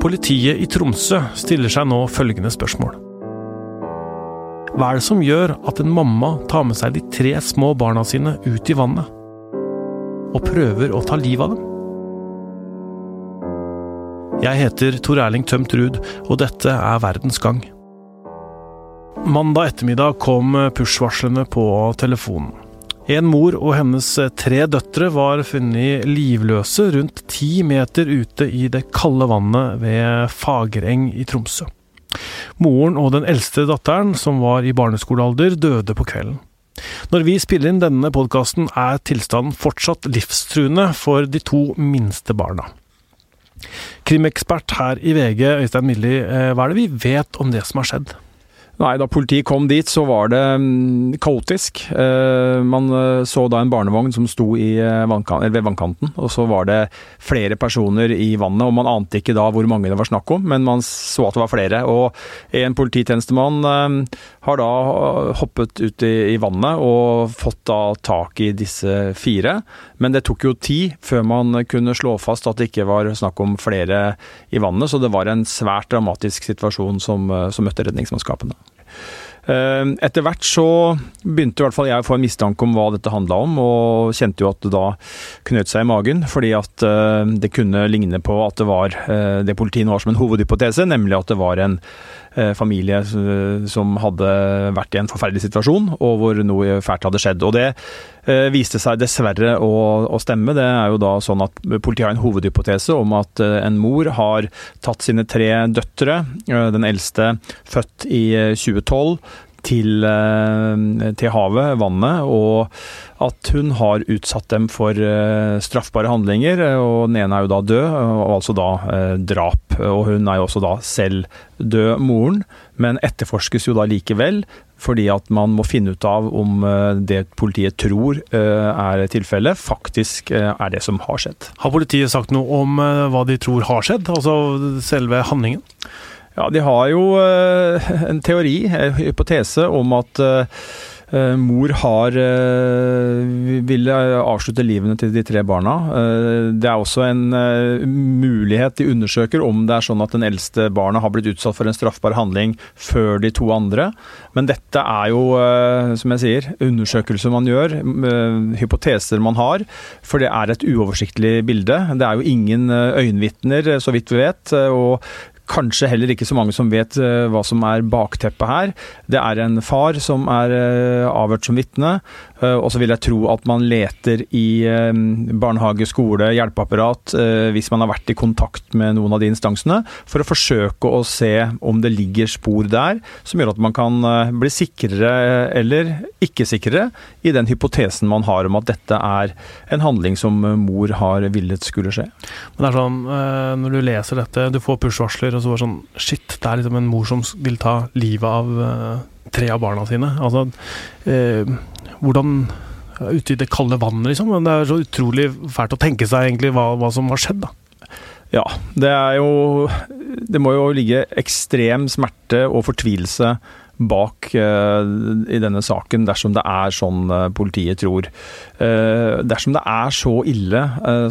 Politiet i Tromsø stiller seg nå følgende spørsmål. Hva er det som gjør at en mamma tar med seg de tre små barna sine ut i vannet, og prøver å ta livet av dem? Jeg heter Tor Erling Tømt Ruud, og dette er Verdens gang. Mandag ettermiddag kom push-varslene på telefonen. En mor og hennes tre døtre var funnet livløse rundt ti meter ute i det kalde vannet ved Fagereng i Tromsø. Moren og den eldste datteren, som var i barneskolealder, døde på kvelden. Når vi spiller inn denne podkasten, er tilstanden fortsatt livstruende for de to minste barna. Krimekspert her i VG, Øystein Milli, eh, hva er det vi vet om det som har skjedd? Nei, da politiet kom dit, så var det mm, kaotisk. Eh, man eh, så da en barnevogn som sto eh, vannkan ved vannkanten, og så var det flere personer i vannet. og Man ante ikke da hvor mange det var snakk om, men man så at det var flere. Og en polititjenestemann har da hoppet ut i vannet og fått da tak i disse fire. Men det tok jo tid før man kunne slå fast at det ikke var snakk om flere i vannet, så det var en svært dramatisk situasjon som, som møtte redningsmannskapene. Eh, etter hvert så begynte i hvert fall jeg å få en mistanke om hva dette handla om, og kjente jo at det da knøt seg i magen, fordi at eh, det kunne ligne på at det var eh, det politiet nå har som en hovedhypotese, nemlig at det var en familie som hadde vært i en forferdelig situasjon, og hvor noe fælt hadde skjedd. Og det viste seg dessverre å, å, stemme. Det er jo da sånn at Politiet har en hovedhypotese om at en mor har tatt sine tre døtre, den eldste født i 2012, til, eh, til, havet, vannet, og at hun har utsatt dem for uh, straffbare handlinger. og Den ene er jo da død, og altså da uh, drap. Og hun er jo også da selv død, moren, men etterforskes jo da likevel. Fordi at man må finne ut av om det politiet tror er tilfellet, faktisk er det som har skjedd. Har politiet sagt noe om hva de tror har skjedd, altså selve handlingen? Ja, De har jo eh, en teori, en hypotese, om at Uh, mor har ville avslutte livene til de tre barna. Det er også en mulighet de undersøker om det er sånn at den eldste barna har blitt utsatt for en straffbar handling før de to andre. Men dette er jo, som jeg sier, undersøkelser man gjør, hypoteser man har. For det er et uoversiktlig bilde. Det er jo ingen øyenvitner, så vidt vi vet. og kanskje heller ikke så mange som vet uh, hva som er bakteppet her. Det er en far som er uh, avhørt som vitne, uh, og så vil jeg tro at man leter i barnehage, skole, hjelpeapparat hvis man har vært i kontakt med noen av de instansene, for å forsøke å se om det ligger spor der som gjør at man kan bli sikrere eller ikke sikrere i den hypotesen man har om at dette er en handling som mor har villet skulle skje. Men det er sånn, når du leser dette, du får push-varsler og så var det sånn Shit, det er liksom en mor som vil ta livet av uh, tre av barna sine. Altså, uh, hvordan Ute i det kalde vannet, liksom. Men det er så utrolig fælt å tenke seg egentlig hva, hva som har skjedd, da. Ja, det er jo Det må jo ligge ekstrem smerte og fortvilelse bak uh, i denne saken, dersom det er sånn uh, politiet tror. Uh, dersom det er så ille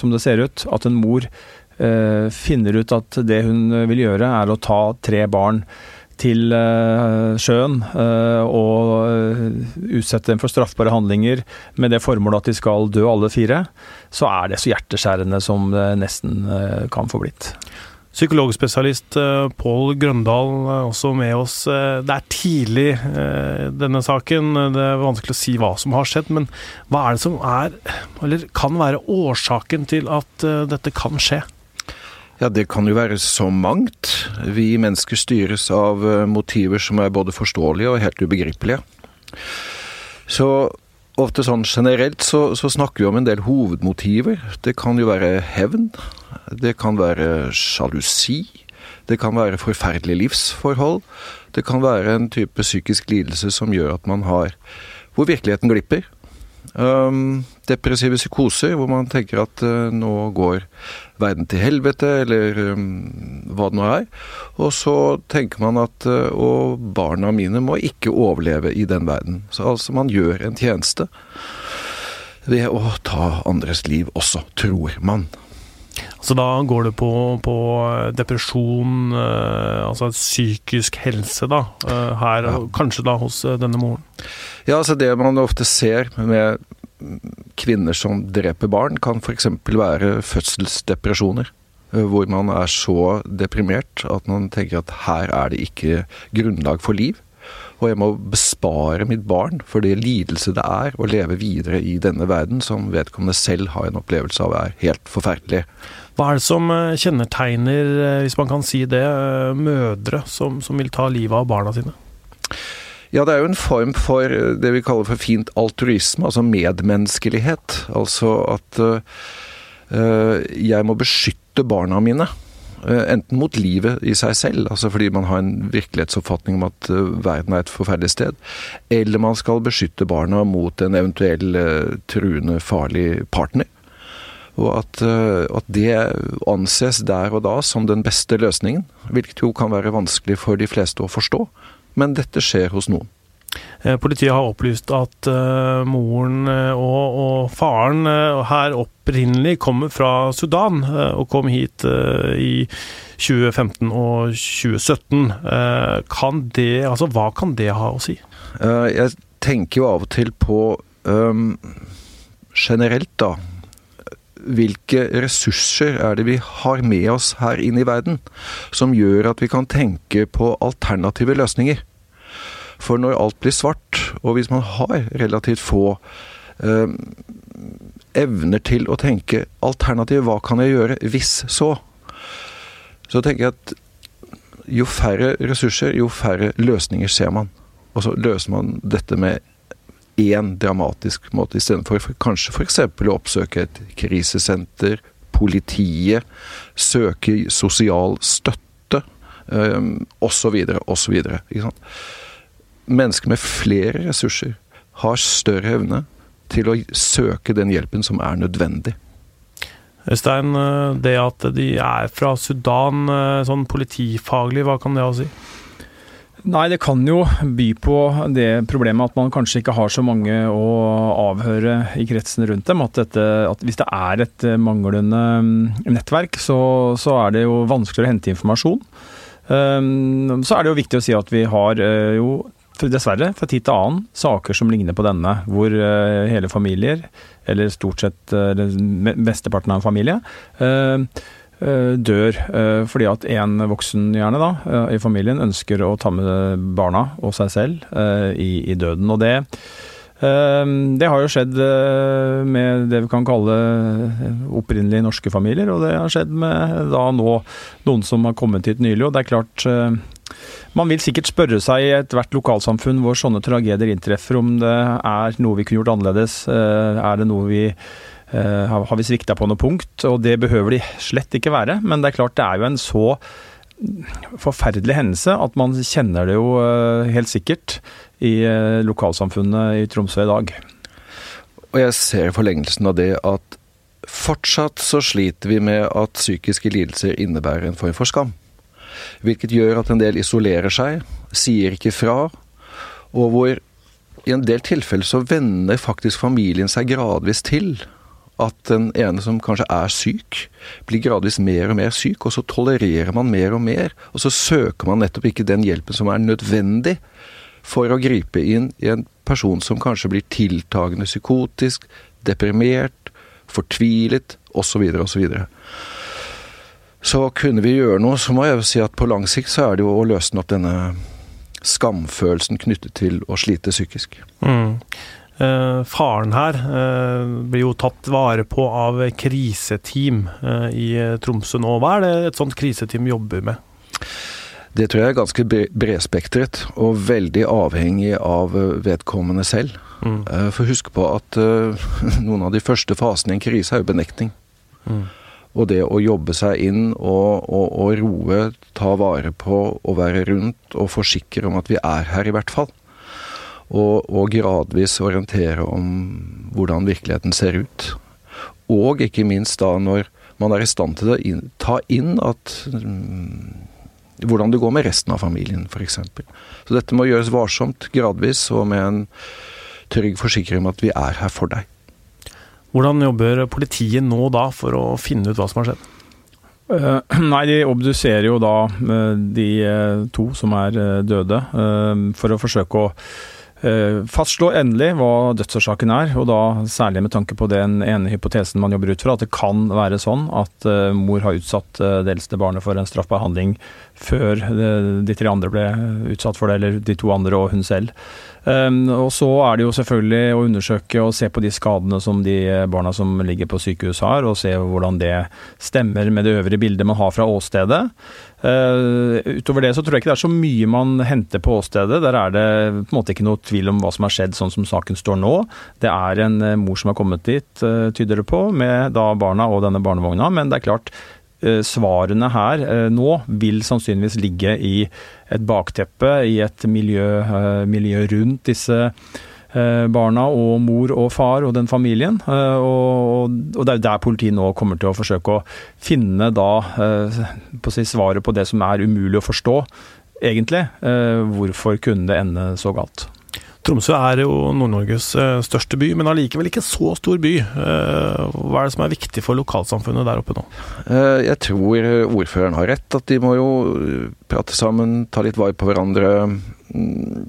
som det ser ut, at en mor finner ut at det hun vil gjøre, er å ta tre barn til uh, sjøen uh, og utsette dem for straffbare handlinger med det formålet at de skal dø alle fire, så er det så hjerteskjærende som det nesten kan få blitt. Psykologspesialist Pål Grøndal også med oss. Det er tidlig denne saken. Det er vanskelig å si hva som har skjedd, men hva er det som er, eller kan være årsaken til at dette kan skje? Ja, det kan jo være så mangt. Vi mennesker styres av eh, motiver som er både forståelige og helt ubegripelige. Så ofte sånn generelt så, så, snakker vi om en del hovedmotiver. Det kan jo være hevn. Det kan være sjalusi. Det kan være forferdelige livsforhold. Det kan være en type psykisk lidelse som gjør at man har Hvor virkeligheten glipper. Depressive psykoser, hvor man tenker at uh, nå går verden til helvete, eller hva det nå er. Og så tenker man at og barna mine må ikke overleve i den verden. Så altså man gjør en tjeneste ved å ta andres liv også, tror man. Så da går det på, på depresjon, altså psykisk helse, da. Her, ja. kanskje da hos denne moren. Ja, altså det man ofte ser med kvinner som dreper barn, kan f.eks. være fødselsdepresjoner. Hvor man er så deprimert at man tenker at her er det ikke grunnlag for liv. Og jeg må bespare mitt barn for det lidelse det er å leve videre i denne verden, som vedkommende selv har en opplevelse av er helt forferdelig. Hva er det som eh, kjennetegner, eh, hvis man kan si det, eh, mødre som, som vil ta livet av barna sine? Ja, det er jo en form for det vi kaller for fint altruisme, altså medmenneskelighet. Altså at uh, jeg må beskytte barna mine. Eh, enten mot livet i seg selv, altså fordi man har en virkelighetsoppfatning om at eh, verden er et forferdelig sted, eller man skal beskytte barna mot en eventuell eh, truende, farlig partner. Og at, at, det anses der og da som den beste løsningen, hvilket jo kan være vanskelig for de fleste å forstå. Men dette skjer hos noen. Eh, politiet har opplyst at uh, moren eh, og, og faren her opprinnelig kommer fra Sudan, og kom hit i 2015 og 2017. kan det, altså Hva kan det ha å si? jeg tenker jo av og til på um, generelt, da. Hvilke ressurser er det vi har med oss her inne i verden, som gjør at vi kan tenke på alternative løsninger? For når alt blir svart, og hvis man har relativt få eh, evner til å tenke alternativ, hva kan jeg gjøre hvis så? Så tenker jeg at jo færre ressurser, jo færre løsninger ser man. Og så løser man dette med én dramatisk måte, istedenfor for kanskje f.eks. å oppsøke et krisesenter, politiet, søke sosial støtte, osv., osv. Ikke sant mennesker med flere ressurser har større evne til å søke den hjelpen som er nødvendig. Øystein, eh, det at de er fra Sudan, eh, sånn politifaglig, hva kan det ha å si? Nei, det kan jo by på det problemet at man kanskje ikke har så mange å avhøre i kretsen rundt dem. At, dette, at hvis det er et manglende mm, nettverk, så, så, er det jo vanskeligere å hente informasjon. Um, så er det jo viktig å si at vi har jo dessverre, fra tid til annen, saker som ligner på denne, hvor uh, hele familier, eller stort sett uh, mesteparten av en familie, uh, dør fordi at en voksen gjerne da, i familien ønsker å ta med barna og seg selv i, i døden. Og det det har jo skjedd med det vi kan kalle opprinnelige norske familier, og det har skjedd med da nå noen som har kommet hit nylig. Og det er klart man vil sikkert spørre seg i ethvert lokalsamfunn hvor sånne tragedier inntreffer, om det er noe vi kunne gjort annerledes. Eh, er det noe vi eh, Har vi svikta på noe punkt? Og det behøver de slett ikke være. Men det er klart det er jo en så forferdelig hendelse at man kjenner det jo eh, helt sikkert i lokalsamfunnet i Tromsø i dag. Og jeg ser forlengelsen av det at fortsatt så sliter vi med at psykiske lidelser innebærer en form for skam. Hvilket gjør at en del isolerer seg, sier ikke fra, og hvor i en del tilfeller så venner faktisk familien seg gradvis til at den ene som kanskje er syk, blir gradvis mer og mer syk, og så tolererer man mer og mer, og så søker man nettopp ikke den hjelpen som er nødvendig for å gripe inn i en person som kanskje blir tiltagende psykotisk, deprimert, fortvilet, osv., osv. Så kunne vi gjøre noe, så må jeg jo si at på lang sikt så er det jo å løsne opp denne skamfølelsen knyttet til å slite psykisk. Mm. Eh, faren her eh, blir jo tatt vare på av kriseteam eh, i Tromsø nå. Hva er det et sånt kriseteam jobber med? Det tror jeg er ganske bredspektret, og veldig avhengig av eh, vedkommende selv. Mm. Eh, for husk på at noen av de første fasene i en krise er jo benekting. Mm. Og det å jobbe seg inn og, og, og, roe, ta vare på og være rundt og forsikre om at vi er her, i hvert fall. Og, og gradvis orientere om hvordan virkeligheten ser ut. Og ikke minst da når man er i stand til å ta inn at mm, hvordan det går med resten av familien, f.eks. Så dette må gjøres varsomt, gradvis, og med en trygg forsikring om at vi er her for deg. Hvordan jobber politiet nå da for å finne ut hva som har skjedd? Uh, nei, de obduserer jo da uh, de uh, to som er døde, for å forsøke å fastslå endelig hva dødsårsaken er, og da særlig med tanke på den ene hypotesen man jobber ut fra, at det kan være sånn at mor har utsatt det eldste barnet for en straffbar handling før de tre andre ble utsatt for det, eller de to andre og hun selv. Um, og så er det jo selvfølgelig å undersøke og se på de skadene som de barna som ligger på sykehus har, og se hvordan det stemmer med det øvrige bildet man har fra åstedet. Uh, utover det så tror jeg ikke det er så mye man henter på åstedet. Der er det på en måte ikke noe tvil om hva som har skjedd sånn som saken står nå. Det er en uh, mor som har kommet dit, uh, tyder det på, med da barna og denne barnevogna. Men det er klart, Eh, svarene her eh, nå vil sannsynligvis ligge i et bakteppe, i et miljø, eh, miljø rundt disse barna og mor og far og den familien. Og, det er jo der politiet nå kommer til å forsøke å finne da på si svaret på det som er umulig å forstå, egentlig. Hvorfor kunne det ende så galt? Tromsø er jo Nord-Norges eh, største by, men allikevel ikke så stor by. Eh, hva er det som er viktig for lokalsamfunnet der oppe nå? Eh, jeg tror ordføreren har rett, at de må jo prate sammen, ta litt vare på hverandre. Mm.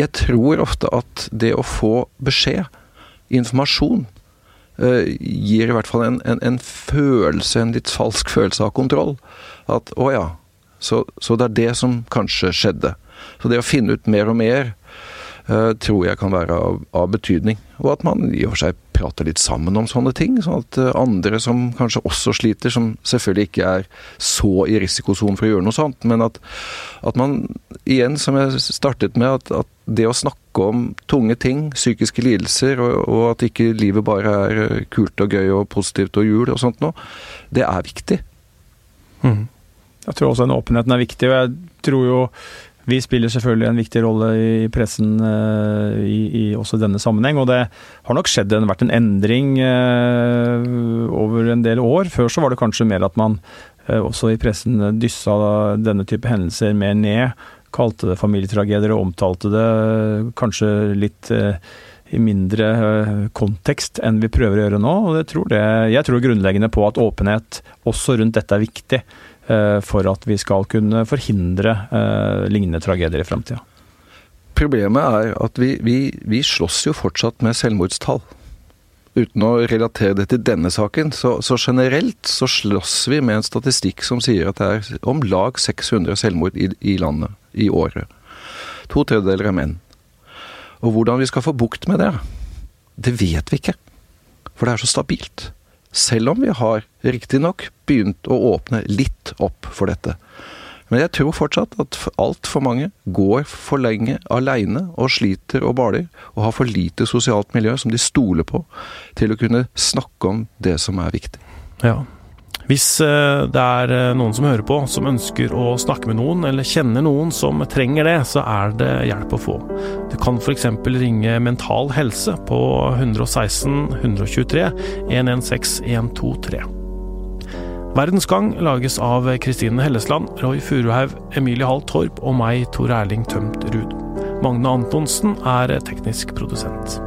Jeg tror ofte at det å få beskjed, informasjon, gir i hvert fall en, en, en følelse, en litt falsk følelse av kontroll. At å ja, så, så det er det som kanskje skjedde. Så det å finne ut mer og mer tror jeg kan være av, av, betydning. Og at man i og for seg prater litt sammen om sånne ting. Sånn at uh, andre som kanskje også sliter, som selvfølgelig ikke er så i risikosonen for å gjøre noe sånt, men at, at man igjen, som jeg startet med, at, at, det å snakke om tunge ting, psykiske lidelser, og, og, at ikke livet bare er eh, kult og gøy og positivt og jul og sånt noe, det er viktig. Mm. Jeg tror også den åpenheten er viktig. og jeg tror jo vi spiller selvfølgelig en viktig rolle i pressen uh, i, i, også denne sammenheng. Og det har nok skjedd en, vært en endring uh, over en del år. Før så var det kanskje mer at man uh, også i pressen dyssa denne type hendelser mer ned. Kalte det familietragedier og omtalte det kanskje litt i mindre kontekst enn vi prøver å gjøre nå. og tror det, Jeg tror grunnleggende på at åpenhet også rundt dette er viktig. Eh, for at vi skal kunne forhindre eh, lignende tragedier i framtida. Problemet er at vi, vi, vi slåss jo fortsatt med selvmordstall uten å relatere det til denne saken, så, så, generelt så slåss vi med en statistikk som sier at det er om lag 600 selvmord i, i landet i året. To tredjedeler er menn. Og hvordan vi skal få bukt med det, det vet vi ikke. For det er så stabilt. Selv om vi har riktignok begynt å åpne litt opp for dette. Men jeg tror fortsatt at altfor mange går for lenge aleine og sliter og baler, og har for lite sosialt miljø som de stoler på til å kunne snakke om det som er viktig. Ja, hvis eh, det er eh, noen som hører på, som ønsker å snakke med noen, eller kjenner noen som trenger det, så er det hjelp å få. Du kan f.eks. ringe Mental Helse på 116 123 116 123. Verdens Gang lages av Kristine Hellesland, Roy Furuhaug, Emilie Hall Torp og meg, Tor Erling Tømt Ruud. Magne Antonsen er teknisk produsent.